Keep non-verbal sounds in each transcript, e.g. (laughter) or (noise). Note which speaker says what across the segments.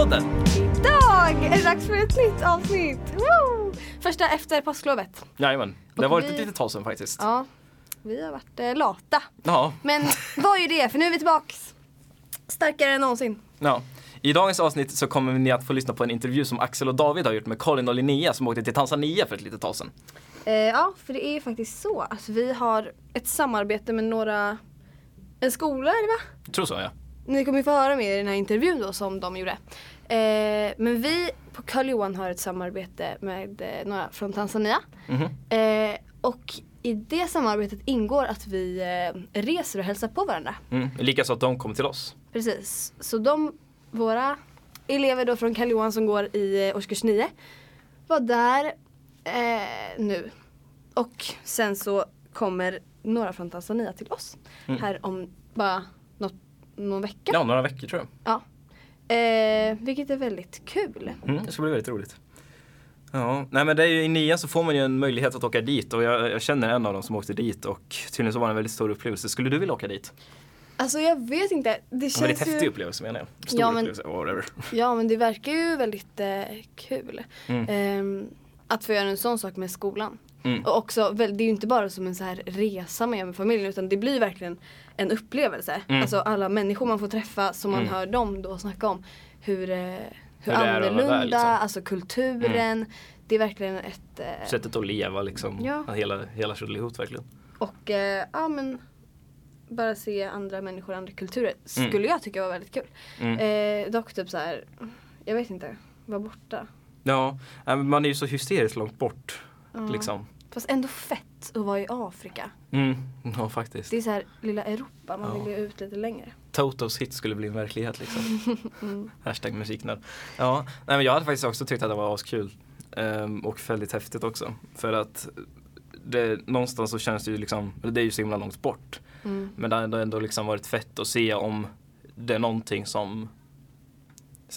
Speaker 1: podden!
Speaker 2: Idag är det dags för ett nytt avsnitt! Woo! Första efter påsklovet.
Speaker 1: Jajamän, det har varit
Speaker 2: vi-
Speaker 1: ett litet tag sedan faktiskt.
Speaker 2: Ja, vi har varit eh, lata.
Speaker 1: Ja.
Speaker 2: Men vad är det? För nu är vi tillbaks. Starkare än någonsin.
Speaker 1: ja. I dagens avsnitt så kommer ni att få lyssna på en intervju som Axel och David har gjort med Colin och Linnea som åkte till Tanzania för ett litet tag sedan.
Speaker 2: Eh, ja, för det är faktiskt så att vi har ett samarbete med några, en skola är det va?
Speaker 1: Jag tror så ja.
Speaker 2: Ni kommer få höra mer i den här intervjun då som de gjorde. Eh, men vi på Karl Johan har ett samarbete med eh, några från Tanzania.
Speaker 1: Mhm.
Speaker 2: Eh, och i det samarbetet ingår att vi eh, reser och hälsar på varandra.
Speaker 1: Mm. Likaså att de kommer till oss.
Speaker 2: Precis. Så de, våra elever då från Karl Johan som går i eh, årskurs 9 var där eh, nu. Och sen så kommer några från Tanzania till oss
Speaker 1: Mm.
Speaker 2: här om bara något, någon vecka.
Speaker 1: Ja, några veckor tror jag.
Speaker 2: Ja. Eh, vilket är väldigt kul.
Speaker 1: Mm, det ska bli väldigt roligt. Ja, nej men det är ju i nian så får man ju en möjlighet att åka dit och jag, jag känner en av dem som åkte dit och tydligen så var det en väldigt stor upplevelse. Skulle du vilja åka dit?
Speaker 2: Alltså jag vet inte. Det
Speaker 1: En
Speaker 2: känns
Speaker 1: väldigt häftig
Speaker 2: ju...
Speaker 1: upplevelse menar jag. Stor
Speaker 2: Ja, men-
Speaker 1: upplevelse, whatever.
Speaker 2: Ja men det verkar ju väldigt eh, kul.
Speaker 1: Mm.
Speaker 2: Ehm, att få göra en sån sak med skolan.
Speaker 1: Mm.
Speaker 2: Och också, det är ju inte bara som en så här resa med, med familjen utan det blir verkligen en upplevelse.
Speaker 1: Mm.
Speaker 2: Alltså alla människor man får träffa som man
Speaker 1: Mm.
Speaker 2: hör dem då snacka om. Hur, eh, hur,
Speaker 1: att vara där,
Speaker 2: annorlunda,
Speaker 1: liksom. Mm.
Speaker 2: alltså kulturen. Det är verkligen ett... Eh,
Speaker 1: Sättet att leva liksom.
Speaker 2: Ja.
Speaker 1: Hela, hela ihop verkligen.
Speaker 2: och eh, ja men bara se andra människor, andra kulturer
Speaker 1: Mm.
Speaker 2: skulle jag tycka var väldigt kul.
Speaker 1: Mm.
Speaker 2: Eh, dock typ så här, jag vet inte, vara borta.
Speaker 1: Ja, men man är ju så hysteriskt långt bort. Liksom.
Speaker 2: Fast ändå fett att vara i Afrika.
Speaker 1: Mm. Ja, faktiskt.
Speaker 2: Det är så här lilla Europa, man
Speaker 1: Ja.
Speaker 2: vill ju ut lite längre.
Speaker 1: Totos hit skulle bli en verklighet liksom. (laughs)
Speaker 2: Mm.
Speaker 1: Hashtag musiknörd. Ja, nej, men jag hade faktiskt också tyckt att det var askul. Um, och väldigt häftigt också. För att det, någonstans så känns det ju liksom, det är ju så himla långt bort.
Speaker 2: Mm.
Speaker 1: Men det har ändå, ändå liksom varit fett att se om det är någonting som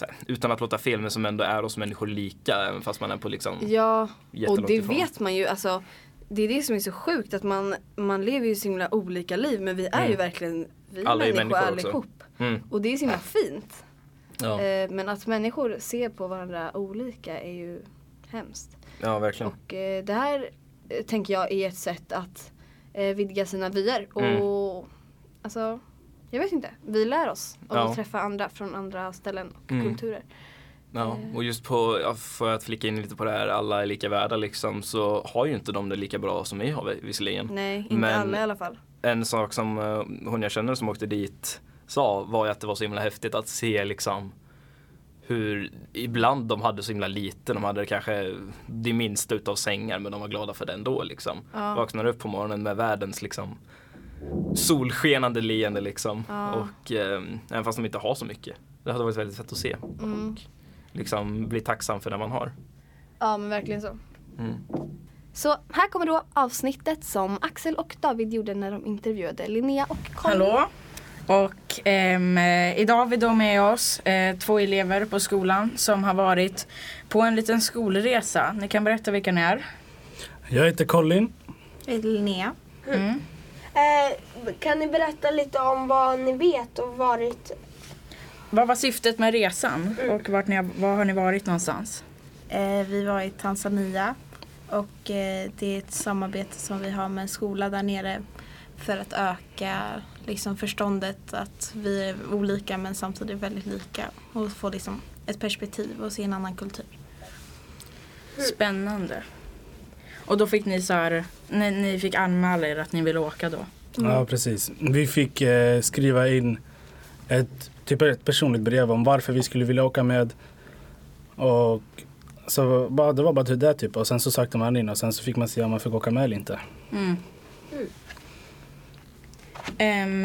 Speaker 1: här, utan att låta fel men som ändå är oss människor lika även fast man är på liksom
Speaker 2: Ja, och det
Speaker 1: ifrån.
Speaker 2: vet man ju. Alltså, det är det som är så sjukt att man, man lever ju så himla olika liv men vi är
Speaker 1: Mm.
Speaker 2: ju verkligen vi
Speaker 1: Alla
Speaker 2: människor,
Speaker 1: människor
Speaker 2: allihop.
Speaker 1: Mm.
Speaker 2: Och det är så himla fint.
Speaker 1: Ja.
Speaker 2: Eh, men att människor ser på varandra olika är ju hemskt.
Speaker 1: ja, verkligen.
Speaker 2: Och eh, det här eh, tänker jag är ett sätt att eh, vidga sina vyer.
Speaker 1: Mm.
Speaker 2: Och alltså, jag vet inte. Vi lär oss av
Speaker 1: Ja.
Speaker 2: att träffa andra från andra ställen och
Speaker 1: Mm.
Speaker 2: kulturer.
Speaker 1: Ja, och just på, för att flika in lite på det här, alla är lika värda liksom, så har ju inte de det lika bra som vi har vi- visserligen.
Speaker 2: Nej, inte
Speaker 1: Men-
Speaker 2: alla i alla fall.
Speaker 1: En sak som eh, hon jag känner som åkte dit sa var ju att det var så himla häftigt att se liksom hur ibland de hade så himla lite, de hade kanske det minsta utav sängar men de var glada för det ändå liksom.
Speaker 2: Ja.
Speaker 1: Vaknar upp på morgonen med världens liksom solskenande leende liksom.
Speaker 2: Ja.
Speaker 1: Och eh, även fast de inte har så mycket. Det hade varit väldigt fett att se.
Speaker 2: Mm.
Speaker 1: Och liksom bli tacksam för det man har.
Speaker 2: Ja men verkligen så.
Speaker 1: Mm.
Speaker 2: Så här kommer då avsnittet som Axel och David gjorde när de intervjuade Linnea och Colin.
Speaker 3: Hallå. Och ehm, eh, idag har vi då med oss eh, två elever på skolan som har varit på en liten skolresa. Ni kan berätta vilka ni är.
Speaker 4: Jag heter Colin.
Speaker 3: Linnea. Mm.
Speaker 5: Eh, kan ni berätta lite om vad ni vet och varit?
Speaker 3: Vad var syftet med resan och vart ni har, var har ni varit någonstans?
Speaker 6: Eh, vi var i Tanzania och eh, det är ett samarbete som vi har med en skola där nere för att öka liksom, förståndet att vi är olika men samtidigt väldigt lika och få liksom, ett perspektiv och se en annan kultur.
Speaker 3: Spännande. Och då fick ni så här, ni, ni fick anmäla er att ni ville åka då?
Speaker 4: Ja, precis. Vi fick eh, skriva in ett, typ ett personligt brev om varför vi skulle vilja åka med. Och så bara, det var bara till det typ. Och sen så sökte man in och sen så fick man se om man fick åka med eller inte.
Speaker 3: Mm. Ehm,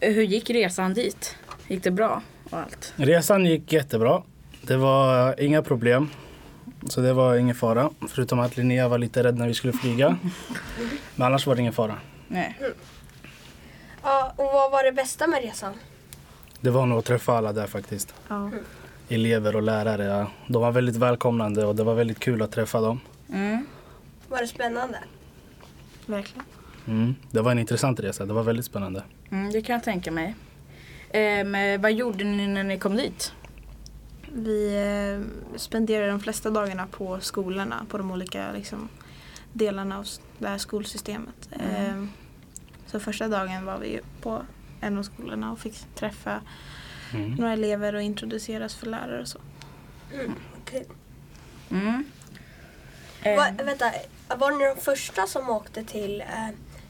Speaker 3: eh, hur gick resan dit? Gick det bra och allt?
Speaker 4: Resan gick jättebra. Det var inga problem. Så det var ingen fara. Förutom att Linnea var lite rädd när vi skulle flyga. (laughs) Men annars var det ingen fara.
Speaker 3: Nej.
Speaker 5: Ja, och vad var det bästa med resan?
Speaker 4: Det var nog att träffa alla där faktiskt.
Speaker 6: Ja.
Speaker 4: Elever och lärare. Ja. De var väldigt välkomnande och det var väldigt kul att träffa dem.
Speaker 3: Mm.
Speaker 5: Var det spännande?
Speaker 6: Verkligen.
Speaker 4: Mm. Det var en intressant resa. Det var väldigt spännande.
Speaker 3: Mm, det kan jag tänka mig. Ehm, eh, vad gjorde ni när ni kom dit?
Speaker 6: Vi eh, spenderar de flesta dagarna på skolorna, på de olika liksom, delarna av det här skolsystemet. Eh, så första dagen var vi på en av skolorna och fick träffa
Speaker 4: Mm.
Speaker 6: några elever och introduceras för lärare och så.
Speaker 3: Mm. Eh,
Speaker 5: Va, vänta, var ni de första som åkte till eh,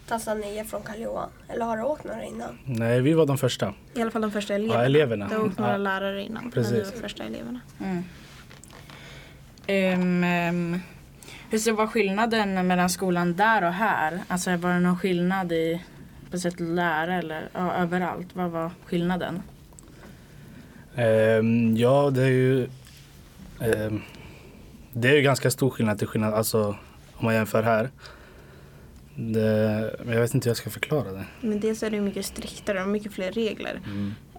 Speaker 5: Tanzania från Karl Johan? Eller har du åkt några innan?
Speaker 4: Nej, vi var de första.
Speaker 6: I alla fall de första eleverna.
Speaker 4: eleverna.
Speaker 6: Det har åkt några
Speaker 4: Ja.
Speaker 6: lärare innan. Men
Speaker 4: Precis.
Speaker 6: vi var första eleverna.
Speaker 3: Mm. Ehm, ehm, hur ser var skillnaden mellan skolan där och här? Alltså var det någon skillnad i på sätt att lära eller ja, överallt? Vad var skillnaden?
Speaker 4: Ehm, ja, det är ju... ehm, det är ju ganska stor skillnad till skillnad, alltså om man jämför här. Det, men jag vet inte hur jag ska förklara det.
Speaker 6: Men dels är det ju mycket striktare och mycket fler regler.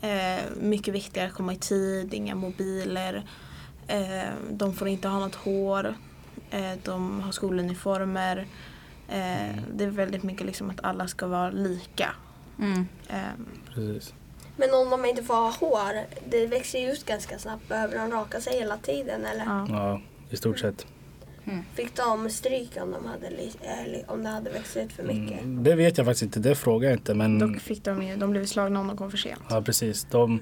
Speaker 6: Eh, mycket viktigare att komma i tid, inga mobiler. Eh, de får inte ha något hår. Eh, de har skoluniformer. Eh, det är väldigt mycket liksom att alla ska vara lika.
Speaker 3: Mm.
Speaker 6: Eh,
Speaker 4: Precis.
Speaker 5: Men om de inte får ha hår, det växer ju ut ganska snabbt. Behöver de raka sig hela tiden eller?
Speaker 6: ja.
Speaker 4: Ja, i stort sett.
Speaker 5: Fick de stryk om, de hade, eller om det hade växt ut för mycket?
Speaker 4: Mm, det vet jag faktiskt inte, det frågar jag inte. Men
Speaker 6: Dock fick de ju, de blev slagna om de kom för sent.
Speaker 4: ja, precis. De,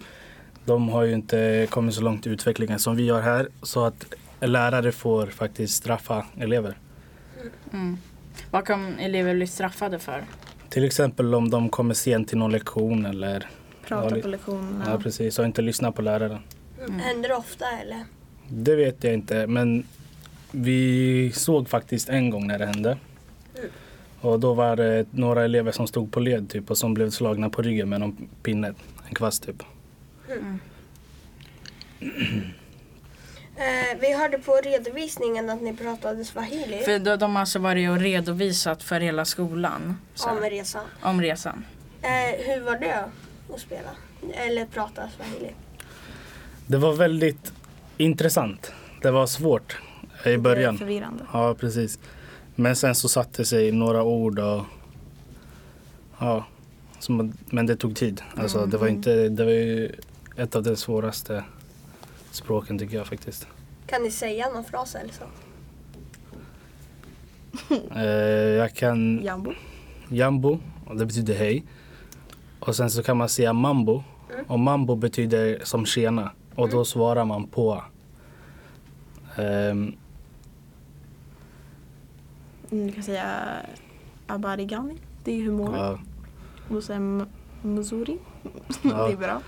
Speaker 4: de har ju inte kommit så långt i utvecklingen som vi gör här. Så att lärare får faktiskt straffa elever.
Speaker 3: Mm. Vad kan elever bli straffade för?
Speaker 4: Till exempel om de kommer sent till någon lektion eller
Speaker 6: Prata
Speaker 4: Ja, det-
Speaker 6: på lektionerna.
Speaker 4: ja, precis, och inte lyssnar på läraren.
Speaker 5: Mm. Händer det ofta eller?
Speaker 4: Det vet jag inte, men vi såg faktiskt en gång när det hände.
Speaker 5: Mm.
Speaker 4: Och då var det några elever som stod på led typ och som blev slagna på ryggen med någon pinne, en kvast typ.
Speaker 5: Eh, vi hörde på redovisningen att ni pratade swahili
Speaker 3: För de, de har alltså varit och redovisat för hela skolan så,
Speaker 5: om resan.
Speaker 3: om resan.
Speaker 5: Eh, hur var det att spela? Eller prata swahili?
Speaker 4: Det var väldigt intressant. Det var svårt i början.
Speaker 6: förvirrande.
Speaker 4: Ja, precis. Men sen så satte sig några ord och ja, som, men det tog tid. Alltså, det var inte, det var ju ett av de svåraste språken tycker jag faktiskt.
Speaker 5: Kan ni säga någon fras eller så? (laughs)
Speaker 4: Eh, jag kan
Speaker 6: Jambo.
Speaker 4: jambo och det betyder hej. Och sen så kan man säga mambo och mambo betyder som tjena och då svarar man på.
Speaker 6: Mm, Du kan säga abarigani. Det är du?
Speaker 4: ja,
Speaker 6: Och sen muzuri.
Speaker 4: Ja. (laughs)
Speaker 6: det är bra.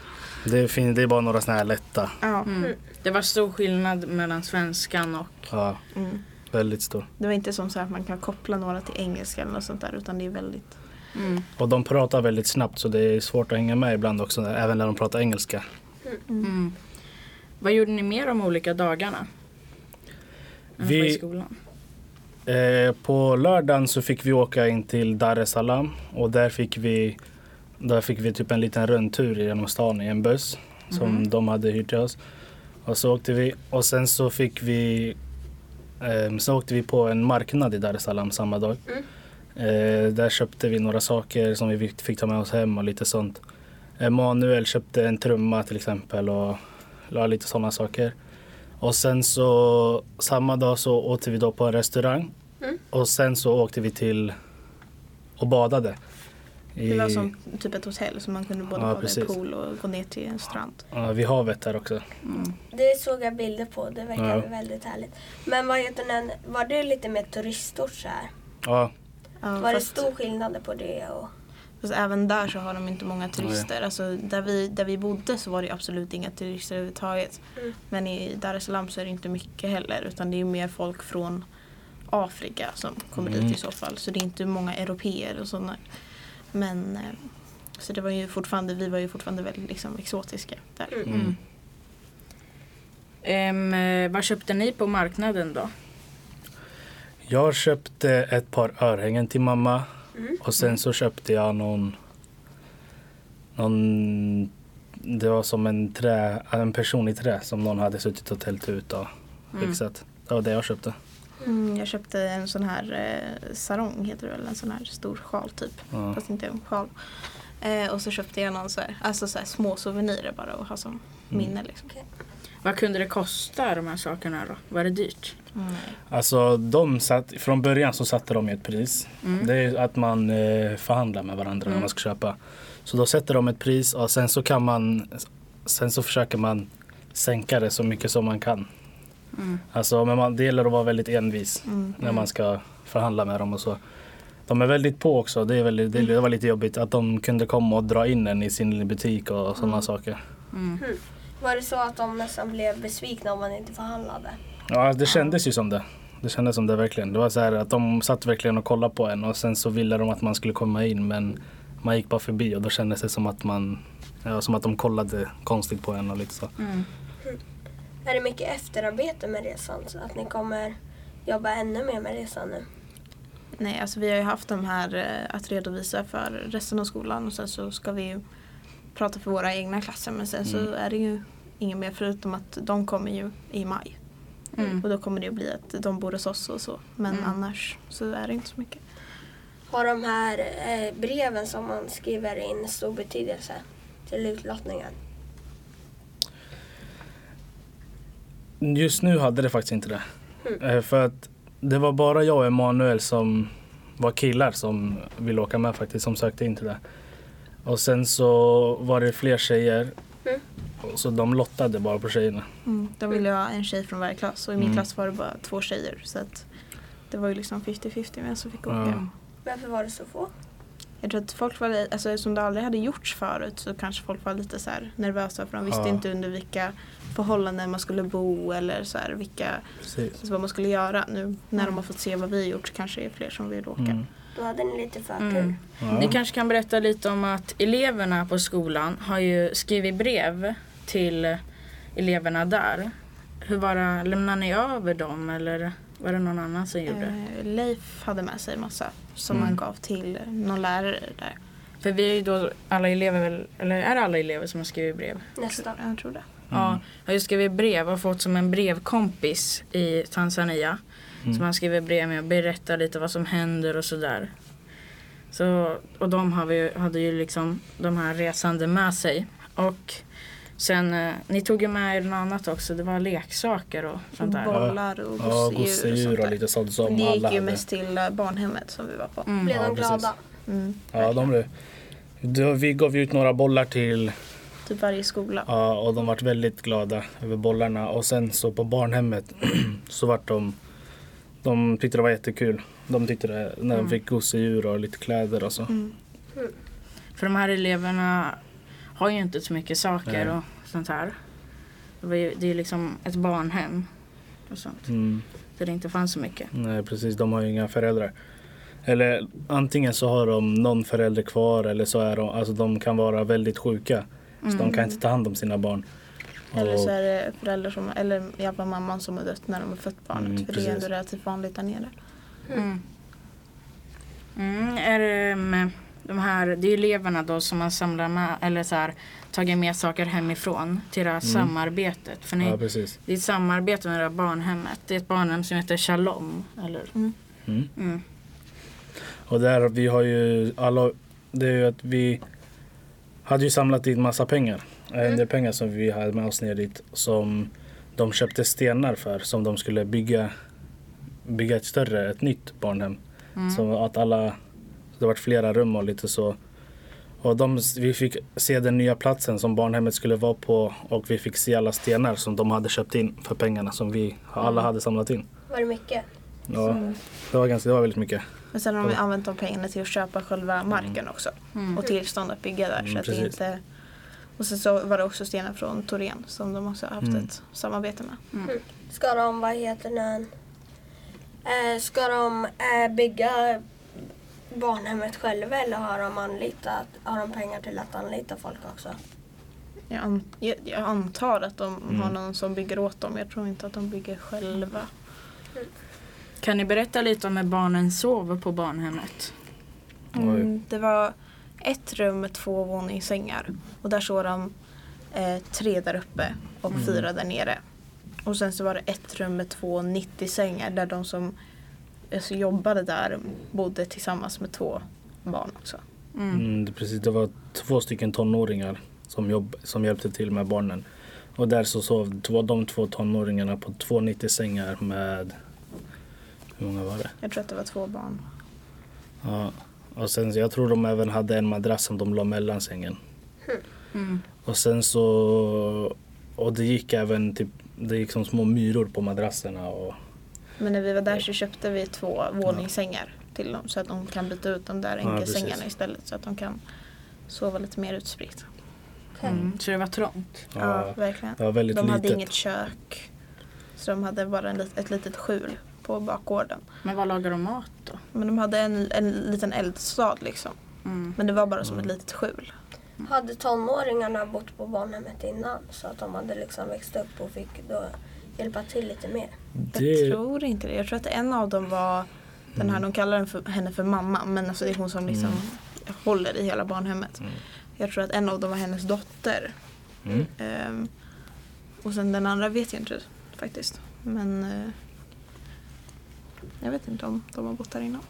Speaker 4: Det, är fin, det är bara några såna här lätta.
Speaker 6: Ja.
Speaker 3: Mm. Det var stor skillnad mellan svenskan och...
Speaker 4: Ja,
Speaker 6: Mm.
Speaker 4: väldigt stor.
Speaker 6: Det var inte som så att man kan koppla några till engelska eller något sånt där utan det är väldigt
Speaker 3: Mm.
Speaker 4: Och de pratar väldigt snabbt så det är svårt att hänga med ibland också, även när de pratar engelska.
Speaker 3: Mm. Vad gjorde ni mer de olika dagarna? Än
Speaker 4: Vi-
Speaker 3: på i skolan?
Speaker 4: Eh, på lördagen så fick vi åka in till Dar es Salaam och där fick vi, där fick vi typ en liten rundtur genom stan i en buss som de hade hyrt till oss. Och så åkte vi och sen så fick vi eh, så åkte vi på en marknad i Dar es Salaam samma dag. Eh, där köpte vi några saker som vi fick ta med oss hem och lite sånt. Emanuel köpte en trumma till exempel och la lite sådana saker. Och sen så samma dag så åt vi då på en restaurang.
Speaker 5: Mm.
Speaker 4: Och sen så åkte vi till och badade.
Speaker 6: Det var som typ ett hotell så man kunde både
Speaker 4: Ja,
Speaker 6: bada i
Speaker 4: precis.
Speaker 6: pool och gå ner till en strand.
Speaker 4: ja, vid havet där också.
Speaker 5: Det såg jag bilder på, det verkar
Speaker 4: Ja.
Speaker 5: väldigt härligt. Men vad heter den, var det lite mer turistort så här?
Speaker 4: Ja,
Speaker 6: Ja,
Speaker 5: Var det
Speaker 6: fast,
Speaker 5: stor skillnad på det? Och...
Speaker 6: fast även där så har de inte många turister. Alltså, där, vi, där vi bodde så var det absolut inga turister överhuvudtaget.
Speaker 5: Mm.
Speaker 6: Men i Dar es Salaam så är det inte mycket heller utan det är mer folk från Afrika som kommer
Speaker 4: Mm.
Speaker 6: dit i så fall. Så det är inte många europeer och sådana. Men eh, så det var ju fortfarande, vi var ju fortfarande väldigt liksom, exotiska där.
Speaker 5: Mm.
Speaker 4: mm.
Speaker 3: Ehm, eh, vad köpte ni på marknaden då?
Speaker 4: Jag köpte ett par örhängen till mamma.
Speaker 5: Mm.
Speaker 4: Och sen så köpte jag någon, någon det var som en, trä, en person i trä som någon hade suttit och tält ut och fixat. Det var det jag köpte.
Speaker 6: Mm, jag köpte en sån här eh, sarong heter det väl, en sån här stor sjal typ.
Speaker 4: Ja.
Speaker 6: Fast inte en sjal. Eh, och så köpte jag någon så här, alltså så här små souvenirer bara att ha som minne liksom.
Speaker 3: Vad kunde det kosta de här sakerna då? Var det dyrt?
Speaker 4: Alltså de satt, från början så satte de ett pris.
Speaker 3: Mm.
Speaker 4: Det är att man eh, förhandlar med varandra när
Speaker 3: Mm.
Speaker 4: man ska köpa. Så då sätter de ett pris och sen så kan man Sen så försöker man sänka det så mycket som man kan.
Speaker 3: Mm.
Speaker 4: Alltså men man, det gäller att vara väldigt envis
Speaker 6: Mm.
Speaker 4: när man ska förhandla med dem och så. De är väldigt på också. Det, är väldigt, det, var lite jobbigt att de kunde komma och dra in en i sin butik och sådana
Speaker 6: Mm.
Speaker 4: saker.
Speaker 3: Mm.
Speaker 5: Var det så att de nästan blev besvikna om man inte förhandlade?
Speaker 4: Ja, det kändes ju som det. Det kändes som det verkligen. Det var så här att de satt verkligen och kollade på en och sen så ville de att man skulle komma in men man gick bara förbi och då kändes det som att man ja, som att de kollade konstigt på en och lite så.
Speaker 3: Mm.
Speaker 5: Är det mycket efterarbete med resan? Så att ni kommer jobba ännu mer med resan nu?
Speaker 6: Nej, alltså vi har ju haft de här eh, att redovisa för resten av skolan och sen så ska vi ju prata för våra egna klasser men sen så
Speaker 4: Mm.
Speaker 6: är det ju inget mer förutom att de kommer ju i maj.
Speaker 3: Mm.
Speaker 6: Och då kommer det ju bli att de bor hos oss och så. Men
Speaker 3: Mm.
Speaker 6: annars så är det inte så mycket.
Speaker 5: Har de här eh, breven som man skriver in stor betydelse till utlottningen?
Speaker 4: Just nu hade det faktiskt inte det.
Speaker 5: Mm.
Speaker 4: Eh, För att det var bara jag och Emanuel som var killar som ville åka med faktiskt, som sökte in till det. Och sen så var det fler tjejer.
Speaker 5: Mm.
Speaker 4: Så de lottade bara på tjejerna.
Speaker 6: Mm. De ville ju ha en tjej från varje klass och i min
Speaker 4: Mm.
Speaker 6: klass var det bara två tjejer. Så att det var ju liksom 50-50 vem som fick åka.
Speaker 4: Ja.
Speaker 5: Varför var det så få?
Speaker 6: Jag tror att folk var, alltså som det aldrig hade gjorts förut så kanske folk var lite så här nervösa för de visste
Speaker 4: Ja.
Speaker 6: inte under vilka förhållanden man skulle bo eller så här, vilka, alltså vad man skulle göra. Nu när de har fått se vad vi har gjort så kanske det är fler som vill åka.
Speaker 4: Mm.
Speaker 5: Då hade ni lite förtur.
Speaker 3: Mm.
Speaker 4: Ja.
Speaker 3: Ni kanske kan berätta lite om att eleverna på skolan har ju skrivit brev till eleverna där. Hur var det, lämnade ni över dem eller var det någon annan som gjorde?
Speaker 6: Eh, Leif hade med sig massa som
Speaker 4: Mm.
Speaker 6: han gav till någon lärare där.
Speaker 3: För vi är ju då alla elever, väl- eller är det alla elever som har skrivit brev?
Speaker 5: Nästa.
Speaker 6: Jag tror det.
Speaker 3: Ja, har ju skrivit brev och fått som en brevkompis i Tanzania.
Speaker 4: Mm.
Speaker 3: Som han skriver brev med och berättar lite vad som händer och sådär. Så, och de har vi, hade ju liksom de här resande med sig. Och sen, eh, ni tog ju med er något annat också. Det var leksaker och sånt där.
Speaker 6: Bollar och
Speaker 4: Ja,
Speaker 6: gosedjur och
Speaker 4: gosedjur
Speaker 6: sånt
Speaker 4: och lite sånt som
Speaker 6: det
Speaker 4: alla
Speaker 6: gick ju
Speaker 4: hade.
Speaker 6: mest till eh, barnhemmet som vi var på.
Speaker 3: Mm.
Speaker 5: Blev
Speaker 4: Ja,
Speaker 5: de
Speaker 4: precis.
Speaker 5: glada?
Speaker 6: Mm.
Speaker 4: Ja, de blev. Då, vi gav ut några bollar till
Speaker 6: Typ varje skola.
Speaker 4: ja, och de vart väldigt glada över bollarna. Och sen så på barnhemmet (clears throat) så vart de de tyckte det var jättekul. De tyckte det när de
Speaker 3: Mm.
Speaker 4: fick gosedjur och lite kläder och så.
Speaker 6: Mm.
Speaker 3: För de här eleverna har ju inte så mycket saker
Speaker 4: Nej.
Speaker 3: och sånt här. Det, var ju, det är ju liksom ett barnhem och sånt.
Speaker 4: Mm.
Speaker 3: Där det inte fanns så mycket.
Speaker 4: Nej precis, de har ju inga föräldrar. Eller antingen så har de någon förälder kvar eller så är de, alltså de kan vara väldigt sjuka. Så de kan inte ta hand om sina barn.
Speaker 6: Eller så är det föräldrar som, eller jävla mamman som har dött när de har fött barnet.
Speaker 4: Mm,
Speaker 6: för det är ändå
Speaker 4: precis.
Speaker 6: relativt vanligt där nere.
Speaker 3: Mm. Mm, är det med de här, det är eleverna då som man samlar med, eller så här, tagit med saker hemifrån till det här samarbetet. För ni,
Speaker 4: Mm. Ja precis.
Speaker 3: det är ett samarbete med det här barnhemmet. Det är ett barnhem som heter Shalom. Eller?
Speaker 4: Mm.
Speaker 3: Mm.
Speaker 4: Och där vi har ju alla, det är ju att vi hade ju samlat in massa pengar. En del pengar som vi hade med oss ner dit som de köpte stenar för som de skulle bygga, bygga ett större, ett nytt barnhem.
Speaker 3: Mm.
Speaker 4: Så att alla, det var flera rum och lite så. Och de, vi fick se den nya platsen som barnhemmet skulle vara på och vi fick se alla stenar som de hade köpt in för pengarna som vi alla hade samlat in.
Speaker 5: Var det mycket?
Speaker 4: Ja, det var, ganska, det var väldigt mycket.
Speaker 6: Men sen har de använt de pengarna till att köpa själva marken också.
Speaker 3: Mm.
Speaker 6: Och tillstånd att bygga där.
Speaker 4: Mm,
Speaker 6: så att det inte... Och sen så var det också stenar från Torén som de också har haft
Speaker 4: Mm.
Speaker 6: ett samarbete med.
Speaker 5: Ska de, vad heter den? Eh, ska de eh, bygga barnhemmet själva eller har de anlitat, har de pengar till att anlita folk också?
Speaker 6: Jag, an, jag, jag antar att de
Speaker 4: Mm.
Speaker 6: har någon som bygger åt dem. Jag tror inte att de bygger själva.
Speaker 3: Kan ni berätta lite om hur barnen sover på barnhemmet?
Speaker 6: Mm, det var ett rum med två våningssängar. Och där sov de eh, tre där uppe och
Speaker 4: Mm.
Speaker 6: fyra där nere. Och sen så var det ett rum med två 90-sängar där de som alltså, jobbade där bodde tillsammans med två barn också.
Speaker 3: Mm.
Speaker 4: Mm, det, precis, det var två stycken tonåringar som, jobb, som hjälpte till med barnen. Och där så sov två, de två tonåringarna på två 90-sängar med, hur många var det?
Speaker 6: Jag tror att det var två barn.
Speaker 4: Ja. Och sen, jag tror de även hade en madrass som de la mellan sängen.
Speaker 3: Mm.
Speaker 4: Och sen så, och det gick även typ, det gick som små myror på madrasserna och
Speaker 6: Men när vi var där så köpte vi två våningssängar till dem så att de kan byta ut de där
Speaker 4: Ja,
Speaker 6: enkelsängarna
Speaker 4: precis.
Speaker 6: istället så att de kan sova lite mer utspritt.
Speaker 3: Mm. Så det var trångt.
Speaker 6: Ja,
Speaker 4: ja,
Speaker 6: verkligen.
Speaker 4: det var väldigt
Speaker 6: De hade
Speaker 4: litet.
Speaker 6: inget kök. Så de hade bara en, ett litet skjul på bakgården.
Speaker 3: Men vad lagar de mat då?
Speaker 6: Men de hade en, en liten eldstad liksom.
Speaker 3: Mm.
Speaker 6: Men det var bara som
Speaker 4: Mm.
Speaker 6: ett litet skjul.
Speaker 5: Hade tonåringarna bott på barnhemmet innan så att de hade liksom växt upp och fick då hjälpa till lite mer?
Speaker 6: Jag
Speaker 4: Det,
Speaker 6: tror inte det. Jag tror att en av dem var den här, de kallar den för, henne för mamma men alltså det är hon som liksom håller i hela barnhemmet.
Speaker 4: Mm.
Speaker 6: Jag tror att en av dem var hennes dotter.
Speaker 4: mm.
Speaker 6: Ehm, och sen den andra vet jag inte faktiskt. Men eh, jag vet inte om de har bott där innan.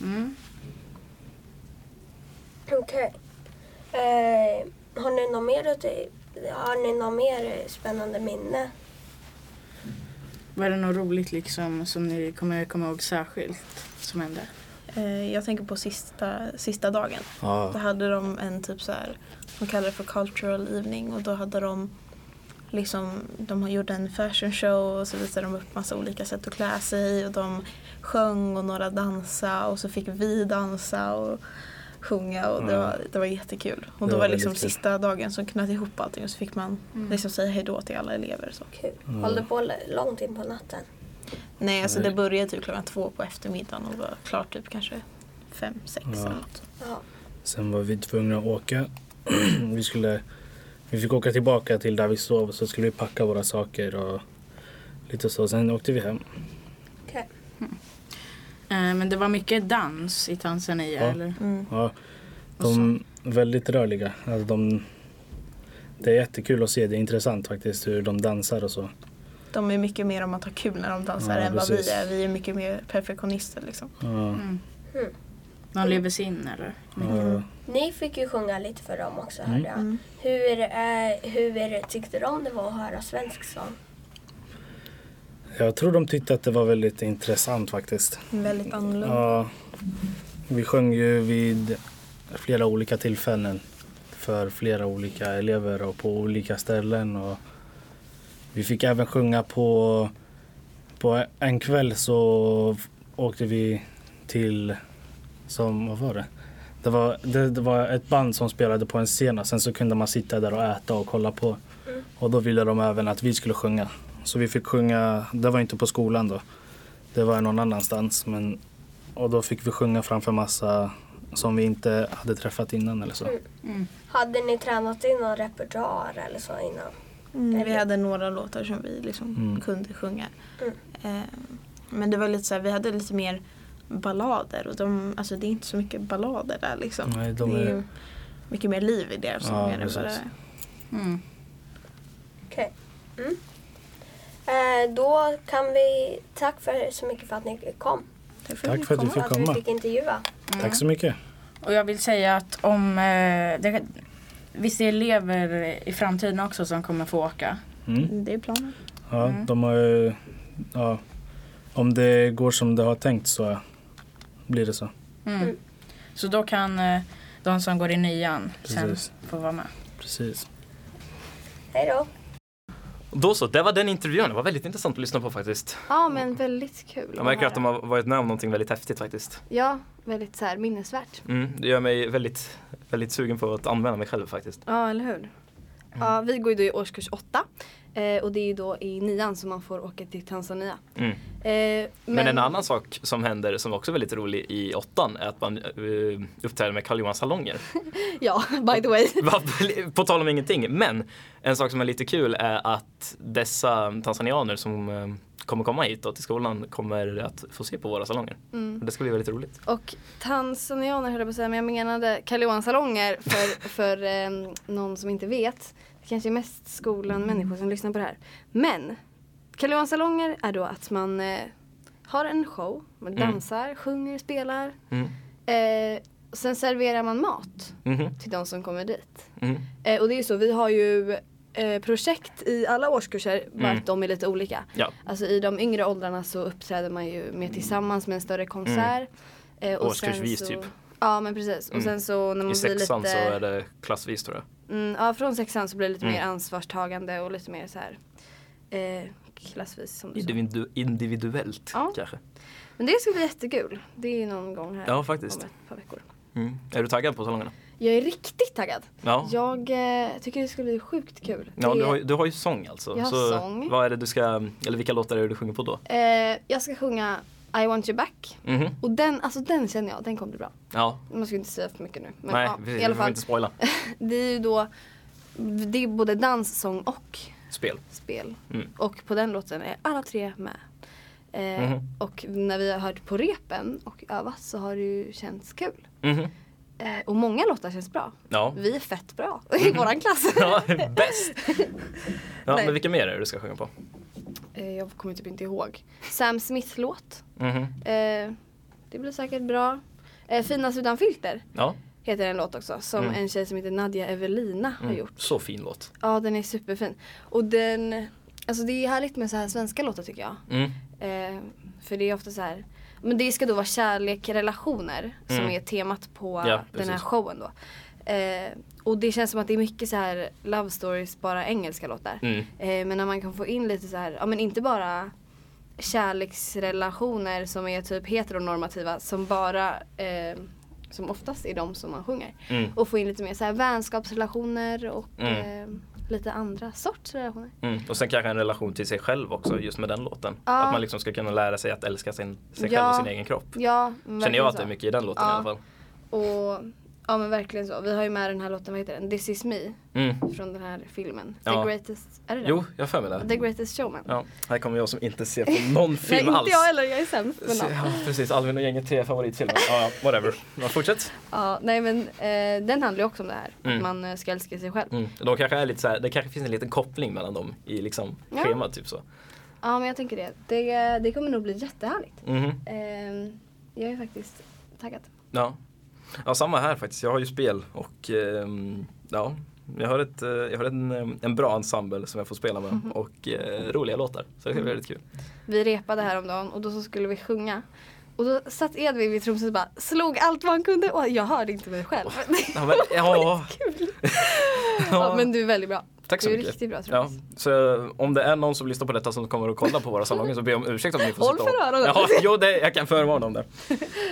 Speaker 3: Mm.
Speaker 5: Okej. Eh, har ni något mer, att- har ni något mer spännande minne?
Speaker 3: Var det något roligt liksom som ni kommer komma ihåg särskilt som hände?
Speaker 6: Eh, jag tänker på sista, sista dagen. Då
Speaker 4: ja.
Speaker 6: hade de en typ så här, de kallar det för cultural evening och då hade de liksom, de gjorde en fashion show och så visade de upp massa olika sätt att klä sig och de sjöng och några dansa och så fick vi dansa och sjunga och det, var, det var jättekul. Och
Speaker 4: Det
Speaker 6: då
Speaker 4: var
Speaker 6: var liksom
Speaker 4: kul.
Speaker 6: sista dagen som knöt ihop allting och så fick man
Speaker 3: Mm.
Speaker 6: liksom säga hejdå till alla elever. Så.
Speaker 5: Kul.
Speaker 4: Mm.
Speaker 5: Höll det på långt in på natten?
Speaker 6: Nej, alltså
Speaker 4: Nej.
Speaker 6: det började typ klockan två på eftermiddagen och var klart typ kanske fem, sex
Speaker 4: Ja.
Speaker 6: eller något.
Speaker 5: Ja.
Speaker 4: Sen var vi tvungna att åka. (clears throat) vi, skulle, vi fick åka tillbaka till där vi sov så skulle vi packa våra saker och lite så. Sen åkte vi hem.
Speaker 3: Eh, men det var mycket dans i Tanzania
Speaker 4: Ja.
Speaker 3: eller?
Speaker 6: Mm.
Speaker 4: Ja, de är väldigt rörliga. Alltså de, det är jättekul att se. Det är intressant faktiskt hur de dansar och så.
Speaker 6: De är mycket mer om att ha kul när de dansar
Speaker 4: Ja,
Speaker 6: än vad vi
Speaker 4: precis.
Speaker 6: är. Vi är mycket mer perfektionister liksom.
Speaker 4: Ja,
Speaker 3: Mm.
Speaker 5: Mm.
Speaker 3: De lever sig in eller?
Speaker 4: ja.
Speaker 5: Ni fick ju sjunga lite för dem också
Speaker 4: Mm.
Speaker 5: hörde jag.
Speaker 6: Mm.
Speaker 5: Hur, eh, hur tyckte de det var att höra svensk sång?
Speaker 4: Jag tror de tyckte att det var väldigt intressant faktiskt.
Speaker 6: Väldigt annorlunda.
Speaker 4: Ja, vi sjöng ju vid flera olika tillfällen för flera olika elever och på olika ställen. Och vi fick även sjunga på, på en kväll så åkte vi till, som, vad var det? Det var, det, det var ett band som spelade på en scen och sen så kunde man sitta där och äta och kolla på.
Speaker 5: Mm.
Speaker 4: Och då ville de även att vi skulle sjunga. Så vi fick sjunga, det var inte på skolan då. Det var någon annanstans. Men, och då fick vi sjunga framför massa som vi inte hade träffat innan eller så.
Speaker 5: Mm.
Speaker 3: Mm.
Speaker 5: Hade ni tränat in någon repertoar eller så innan?
Speaker 6: Mm, vi hade några låtar som vi liksom
Speaker 4: Mm.
Speaker 6: kunde sjunga.
Speaker 5: Mm.
Speaker 6: Eh, men det var lite så här, vi hade lite mer ballader och de, alltså det är inte så mycket ballader där liksom.
Speaker 4: Nej, de
Speaker 6: det är
Speaker 4: är-
Speaker 6: ju mycket mer liv i deras
Speaker 4: Ja,
Speaker 6: sånger än vad det är.
Speaker 3: Mm.
Speaker 5: Okej. Mm. Eh, då kan vi... Tack för så mycket för att ni kom.
Speaker 6: Tack för
Speaker 4: Tack för att du
Speaker 6: komma.
Speaker 4: fick
Speaker 5: Att vi
Speaker 4: komma.
Speaker 5: fick intervjua.
Speaker 4: Tack så mycket.
Speaker 3: Och jag vill säga att om eh, det, Visst är det elever i framtiden också som kommer få åka?
Speaker 4: Mm.
Speaker 6: Det är planen.
Speaker 4: Ja,
Speaker 3: Mm.
Speaker 4: de har ju, ja, om det går som det har tänkt så blir det så.
Speaker 3: Mm.
Speaker 5: Mm.
Speaker 3: Så då kan eh, de som går i nian sen
Speaker 4: Precis.
Speaker 3: få vara med.
Speaker 4: Precis.
Speaker 5: Hej då.
Speaker 1: Då så, det var den intervjun. Det var väldigt intressant att lyssna på faktiskt.
Speaker 2: Ja men väldigt kul.
Speaker 1: Jag märker att de har varit med om någonting väldigt häftigt faktiskt.
Speaker 2: Ja, väldigt så här minnesvärt.
Speaker 1: Mm, det gör mig väldigt, väldigt sugen på att använda mig själv faktiskt.
Speaker 2: Ja, eller hur? Ja, vi går ju då i årskurs åtta. Eh, och det är ju då i nian som man får åka till Tanzania.
Speaker 1: Mm.
Speaker 2: Eh, men,
Speaker 1: Men en annan sak som händer som också är väldigt rolig i åttan är att man uh, uppträder med Karl Johans salonger. (laughs)
Speaker 2: Ja, by the way.
Speaker 1: På tal om ingenting. Men en sak som är lite kul är att dessa tanzanianer som eh, kommer komma hit då till skolan kommer att få se på våra salonger.
Speaker 2: Mm.
Speaker 1: Det ska bli väldigt roligt.
Speaker 2: Och tanzanianer höll jag på att säga, men jag menade Kalle Johan salonger för, (laughs) för eh, någon som inte vet. Det kanske är mest skolan människor som lyssnar på det här. Men Johan salonger är då att man eh, har en show, man
Speaker 1: Mm.
Speaker 2: dansar, sjunger, spelar.
Speaker 1: Mm.
Speaker 2: Eh, sen serverar man mat
Speaker 1: Mhm.
Speaker 2: till de som kommer dit.
Speaker 1: Mm.
Speaker 2: Eh, och det är ju så, vi har ju eh, projekt i alla årskurser, bara
Speaker 1: Mm.
Speaker 2: att de är lite olika.
Speaker 1: Ja.
Speaker 2: Alltså i de yngre åldrarna så uppträder man ju mer tillsammans med en större konsert. Eh, och
Speaker 1: Årskursvis
Speaker 2: så,
Speaker 1: typ.
Speaker 2: Ja men precis.
Speaker 1: Mm.
Speaker 2: Och sen så när man
Speaker 1: I
Speaker 2: blir
Speaker 1: sexan
Speaker 2: lite
Speaker 1: så är det klassvis tror jag.
Speaker 2: Mm, Ja från sexan så blir det lite
Speaker 1: Mm.
Speaker 2: mer ansvarstagande och lite mer så här eh, klassvis som du sa.
Speaker 1: Individu- individuellt
Speaker 2: Ja.
Speaker 1: kanske.
Speaker 2: Men det ska bli jättekul. Det är någon gång här
Speaker 1: Ja, faktiskt.
Speaker 2: om ett par veckor.
Speaker 1: Mm. Är du taggad på salongerna?
Speaker 2: Jag är riktigt taggad.
Speaker 1: Ja.
Speaker 2: Jag eh, tycker det ska bli sjukt kul.
Speaker 1: Ja,
Speaker 2: det,
Speaker 1: du har, du har ju sång alltså.
Speaker 2: Jag har
Speaker 1: så
Speaker 2: sång.
Speaker 1: Vad är det du ska, eller vilka låtar är det du sjunger på då?
Speaker 2: eh, jag ska sjunga I want you back.
Speaker 1: Mhm.
Speaker 2: Och den, alltså den känner jag, den kommer bli bra.
Speaker 1: Ja,
Speaker 2: Man ska inte säga för mycket nu. Men
Speaker 1: nej,
Speaker 2: ja,
Speaker 1: vi,
Speaker 2: i
Speaker 1: vi
Speaker 2: alla
Speaker 1: får
Speaker 2: fall.
Speaker 1: inte spoila. (laughs)
Speaker 2: Det är ju då, det är både dans, sång och
Speaker 1: Spel.
Speaker 2: spel.
Speaker 1: Mm.
Speaker 2: Och på den låten är alla tre med. Eh,
Speaker 1: Mhm.
Speaker 2: Och när vi har hört på repen och övat så har det ju känts kul.
Speaker 1: Mhm.
Speaker 2: Eh, och många låtar känns bra.
Speaker 1: Ja.
Speaker 2: Vi är fett bra (laughs) i våran klass.
Speaker 1: ja, bäst! (laughs) Ja,
Speaker 2: Nej.
Speaker 1: men vilka mer är det du ska sjunga på?
Speaker 2: Eh, jag kommer typ inte ihåg. Sam Smith-låt.
Speaker 1: Mhm.
Speaker 2: Eh, det blir säkert bra. Eh, Finast utan filter
Speaker 1: Ja,
Speaker 2: heter en låt också. Som
Speaker 1: Mm.
Speaker 2: en tjej som heter Nadja Evelina har
Speaker 1: mm.
Speaker 2: gjort.
Speaker 1: så fin låt.
Speaker 2: Ja den är superfin. Och den, alltså det är härligt med så här svenska låtar tycker jag.
Speaker 1: Mm.
Speaker 2: Eh, för det är ofta så här, men det ska då vara kärlek, relationer som
Speaker 1: Mm.
Speaker 2: är temat på
Speaker 1: Ja,
Speaker 2: den här showen då. Eh, och det känns som att det är mycket så här love stories, bara engelska låtar.
Speaker 1: Mm.
Speaker 2: Eh, men när man kan få in lite så här, ja men inte bara kärleksrelationer som är typ heteronormativa som bara, eh, som oftast är de som man sjunger.
Speaker 1: Mm.
Speaker 2: Och få in lite mer så här vänskapsrelationer och
Speaker 1: Mm.
Speaker 2: eh, lite andra sorts relationer.
Speaker 1: Mm. Och sen kanske en relation till sig själv också just med den låten.
Speaker 2: Ja.
Speaker 1: Att man liksom ska kunna lära sig att älska sin, sig
Speaker 2: Ja.
Speaker 1: själv och sin egen kropp.
Speaker 2: Ja,
Speaker 1: Känner jag att det är mycket i den låten
Speaker 2: Ja.
Speaker 1: i alla fall.
Speaker 2: Och ja men verkligen så. Vi har ju med den här låten, vad heter den? This is me.
Speaker 1: Mm.
Speaker 2: Från den här filmen.
Speaker 1: Ja.
Speaker 2: The greatest, är det den?
Speaker 1: Jo, jag har för mig det.
Speaker 2: The greatest showman.
Speaker 1: Ja, här kommer jag som inte ser på någon (laughs)
Speaker 2: Nej
Speaker 1: film
Speaker 2: inte
Speaker 1: alls.
Speaker 2: jag heller, jag är sämst. Men, ja.
Speaker 1: ja, precis, Alvin och gänget tre favoritfilmer. Ja, ja, whatever. Ja, fortsätt.
Speaker 2: ja, nej men eh, den handlar ju också om det här.
Speaker 1: Mm.
Speaker 2: Att man eh, ska älska sig själv.
Speaker 1: Mm. De kanske är lite så här, det kanske finns en liten koppling mellan dem i liksom
Speaker 2: Ja.
Speaker 1: schemat typ så.
Speaker 2: Ja men jag tänker det. Det, det kommer nog bli jättehärligt.
Speaker 1: Mhm.
Speaker 2: Eh, jag är faktiskt taggad.
Speaker 1: Ja. Ja, samma här faktiskt. Jag har ju spel och ehm, ja, jag har, ett, eh, jag har en, eh, en bra ensemble som jag får spela med och eh, roliga låtar. Så det ska bli väldigt kul.
Speaker 2: Vi repade häromdagen och då så skulle vi sjunga. Och då satt Edvin vid trumset och bara slog allt vad han kunde och jag hörde inte mig själv.
Speaker 1: Ja, men, ja, (laughs) (laughs)
Speaker 2: ja, men du är väldigt bra.
Speaker 1: Tack så mycket.
Speaker 2: riktigt bra
Speaker 1: Ja,
Speaker 2: trummis.
Speaker 1: så eh, om det är någon som lyssnar på detta som kommer att kolla på våra salonger så ber jag om ursäkt om ni får
Speaker 2: Håll
Speaker 1: sitta
Speaker 2: för
Speaker 1: och...
Speaker 2: öronen.
Speaker 1: Ja, jo, det, jag kan förvarna om det.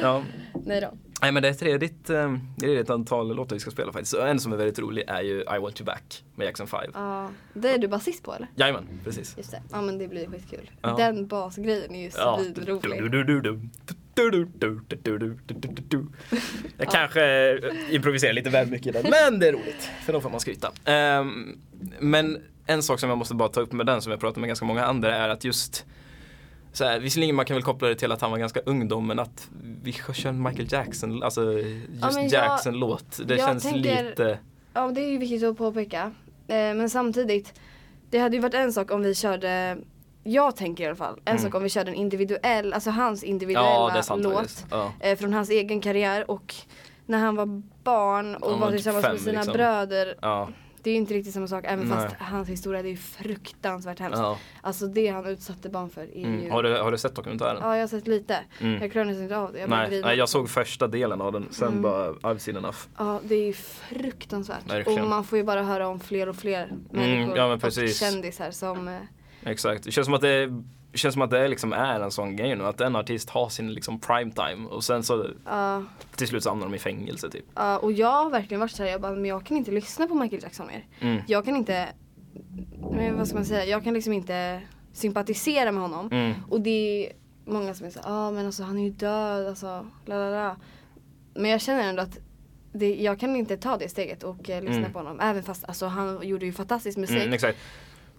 Speaker 1: Ja. (laughs)
Speaker 2: Nej då.
Speaker 1: Nej men det är ett redigt, eh, det är ett antal låtar vi ska spela faktiskt. Och en som är väldigt rolig är ju I want you back med Jackson 5.
Speaker 2: Ja, det är du basist på eller?
Speaker 1: Jajamän, precis.
Speaker 2: Just det. Ja men det blir skitkul.
Speaker 1: Ja.
Speaker 2: Den basgrejen är ju
Speaker 1: Ja. (laughs) Jag kanske eh, improviserar lite väl mycket i den, men det är roligt. För då får man skryta. Ehm, men en sak som jag måste bara ta upp med den som jag pratat med ganska många andra är att just så här, visserligen man kan väl koppla det till att han var ganska ung då men att vi kör en Michael Jackson, alltså just
Speaker 2: jag-
Speaker 1: Jackson-låt. Det känns
Speaker 2: tänker-
Speaker 1: lite,
Speaker 2: Ja det är ju viktigt att påpeka. Eh, men samtidigt, det hade ju varit en sak om vi körde jag tänker i alla fall, en
Speaker 1: Mm.
Speaker 2: sak om vi körde en individuell, alltså hans individuella
Speaker 1: ja sant
Speaker 2: låt.
Speaker 1: Ja.
Speaker 2: eh, från hans egen karriär och när han var barn och
Speaker 1: Ja,
Speaker 2: var
Speaker 1: typ
Speaker 2: tillsammans
Speaker 1: fem,
Speaker 2: med sina
Speaker 1: liksom.
Speaker 2: bröder.
Speaker 1: Ja,
Speaker 2: Det är ju inte riktigt samma sak även
Speaker 1: Nej.
Speaker 2: fast hans historia det är ju fruktansvärt hemskt.
Speaker 1: ja.
Speaker 2: Alltså det han utsatte barn för är
Speaker 1: Mm.
Speaker 2: ju
Speaker 1: Har, du, har du sett dokumentären?
Speaker 2: Ja jag har sett lite.
Speaker 1: Mm.
Speaker 2: Jag nästan inte av det. Jag
Speaker 1: Nej, nej, jag såg första delen av den, sen
Speaker 2: Mm.
Speaker 1: bara I've seen enough.
Speaker 2: Ja det är ju fruktansvärt.
Speaker 1: Verkligen.
Speaker 2: Och man får ju bara höra om fler och fler människor
Speaker 1: ja,
Speaker 2: och kändisar som eh,
Speaker 1: Exakt, det känns som att det, känns som att det liksom är en sån grej nu, att en artist har sin liksom prime time och sen så
Speaker 2: Ja,
Speaker 1: till slut så hamnar de i fängelse typ.
Speaker 2: ja, och jag har verkligen varit såhär, jag bara, men jag kan inte lyssna på Michael Jackson mer.
Speaker 1: Mm.
Speaker 2: Jag kan inte, men vad ska man säga, jag kan liksom inte sympatisera med honom.
Speaker 1: Mm.
Speaker 2: Och det är många som är såhär, ja ah, men alltså han är ju död, alltså la la la. Men jag känner ändå att det, jag kan inte ta det steget och eh, lyssna
Speaker 1: Mm.
Speaker 2: på honom. Även fast alltså, han gjorde ju fantastisk musik.
Speaker 1: Mm, exakt.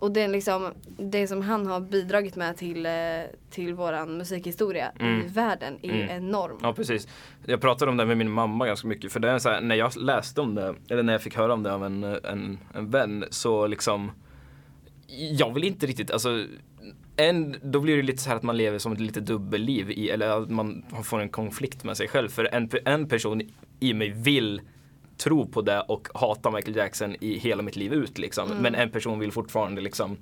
Speaker 2: Och det, är liksom, det som han har bidragit med till, eh, till våran musikhistoria i
Speaker 1: Mm.
Speaker 2: världen är
Speaker 1: Mm.
Speaker 2: enorm.
Speaker 1: Ja precis. Jag pratade om det med min mamma ganska mycket för det är så här, när jag läste om det, eller när jag fick höra om det av en, en, en vän så liksom Jag vill inte riktigt, alltså en, då blir det lite så här att man lever som ett lite dubbelliv i, eller att man får en konflikt med sig själv. För en, en person i mig vill tro på det och hata Michael Jackson i hela mitt liv ut liksom.
Speaker 2: Mm.
Speaker 1: Men en person vill fortfarande liksom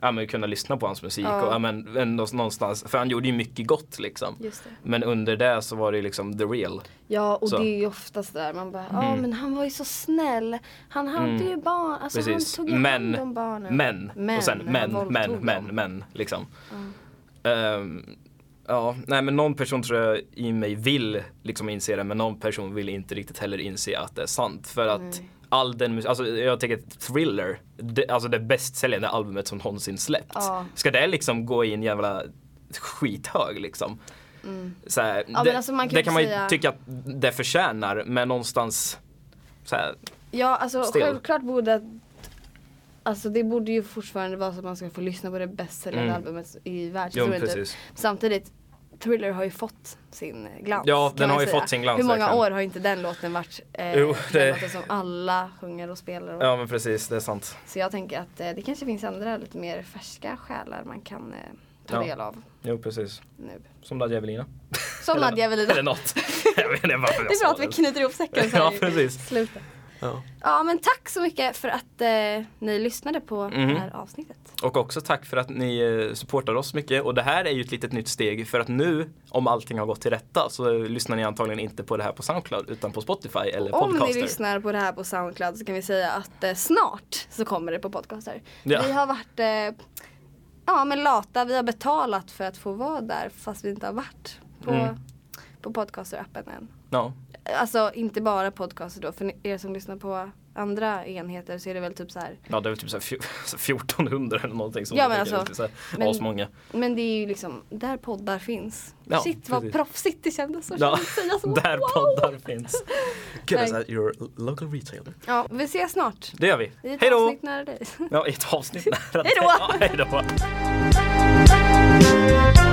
Speaker 1: Ja men kunna lyssna på hans musik
Speaker 2: Ja.
Speaker 1: och ja, men någonstans, för han gjorde ju mycket gott liksom. Men under det så var det liksom the real.
Speaker 2: Ja och
Speaker 1: Så.
Speaker 2: det är ju oftast där man bara, ja
Speaker 1: Mm.
Speaker 2: men han var ju så snäll. Han hade
Speaker 1: Mm.
Speaker 2: ju barn, alltså
Speaker 1: Precis.
Speaker 2: han tog
Speaker 1: Men-
Speaker 2: hand om barnen.
Speaker 1: Men,
Speaker 2: Men,
Speaker 1: och sen men, men, men,
Speaker 2: dem.
Speaker 1: men, liksom. Ehm, ja, nej men någon person tror jag i mig vill liksom inse det men någon person vill inte riktigt heller inse att det är sant. För att
Speaker 2: Nej.
Speaker 1: all den musik, alltså jag tänker Thriller, det, alltså det bästsäljande albumet som någonsin släppts.
Speaker 2: Ja.
Speaker 1: Ska det liksom gå i en jävla skithög liksom? Så här,
Speaker 2: men
Speaker 1: det,
Speaker 2: alltså man kan
Speaker 1: det kan man ju tycka att det förtjänar men någonstans så här,
Speaker 2: Ja alltså
Speaker 1: Still.
Speaker 2: självklart borde Alltså det borde ju fortfarande vara så att man ska få lyssna på det bästsäljande
Speaker 1: Mm.
Speaker 2: albumet i världshistorien. typ. Samtidigt Thriller har ju fått sin glans.
Speaker 1: Ja, den har ju
Speaker 2: säga.
Speaker 1: fått sin glans,
Speaker 2: Hur många år har inte den låten varit eh,
Speaker 1: Jo, det-
Speaker 2: den låten som alla sjunger och spelar? Och,
Speaker 1: Ja men precis, det är sant.
Speaker 2: Så jag tänker att eh, det kanske finns andra lite mer färska själar man kan eh, ta
Speaker 1: Ja.
Speaker 2: del av
Speaker 1: Jo precis.
Speaker 2: nu.
Speaker 1: Som Nadja Evelina.
Speaker 2: Som Nadja Evelina. (laughs)
Speaker 1: Eller något. jag vet inte varför jag
Speaker 2: Det är bra att vi knyter ihop säcken så
Speaker 1: Ja
Speaker 2: här i
Speaker 1: precis.
Speaker 2: slutet.
Speaker 1: Ja.
Speaker 2: Ja men tack så mycket för att eh, ni lyssnade på
Speaker 1: Mhm.
Speaker 2: det här avsnittet.
Speaker 1: Och också tack för att ni eh, supportar oss mycket. Och det här är ju ett litet nytt steg för att nu, om allting har gått till rätta, så lyssnar ni antagligen inte på det här på Soundcloud utan på Spotify eller
Speaker 2: Om ni
Speaker 1: Podcaster.
Speaker 2: lyssnar på det här på Soundcloud så kan vi säga att eh, snart så kommer det på podcaster.
Speaker 1: Ja.
Speaker 2: Vi har varit eh, ja, men lata, vi har betalat för att få vara där fast vi inte har varit på,
Speaker 1: Mm.
Speaker 2: på podcaster-appen än.
Speaker 1: Ja,
Speaker 2: Alltså inte bara podcaster då, för er som lyssnar på andra enheter så är det väl typ så här.
Speaker 1: ja det är väl typ så här fj- (laughs) så 1400 eller någonting som
Speaker 2: Ja, men alltså,
Speaker 1: lite så här
Speaker 2: men-
Speaker 1: asmånga.
Speaker 2: Men det är ju liksom där poddar finns.
Speaker 1: Ja,
Speaker 2: Shit vad
Speaker 1: precis.
Speaker 2: proffsigt det kändes att
Speaker 1: Ja, (laughs)
Speaker 2: säga så. (laughs)
Speaker 1: där
Speaker 2: wow.
Speaker 1: poddar finns.
Speaker 2: Nej.
Speaker 1: alltså, your local retailer.
Speaker 2: Ja, vi ses snart.
Speaker 1: Det gör vi.
Speaker 2: I ett
Speaker 1: Hej då!
Speaker 2: avsnitt nära dig.
Speaker 1: Ja, i ett avsnitt nära
Speaker 2: Hej då!
Speaker 1: dig. Ja, hej då!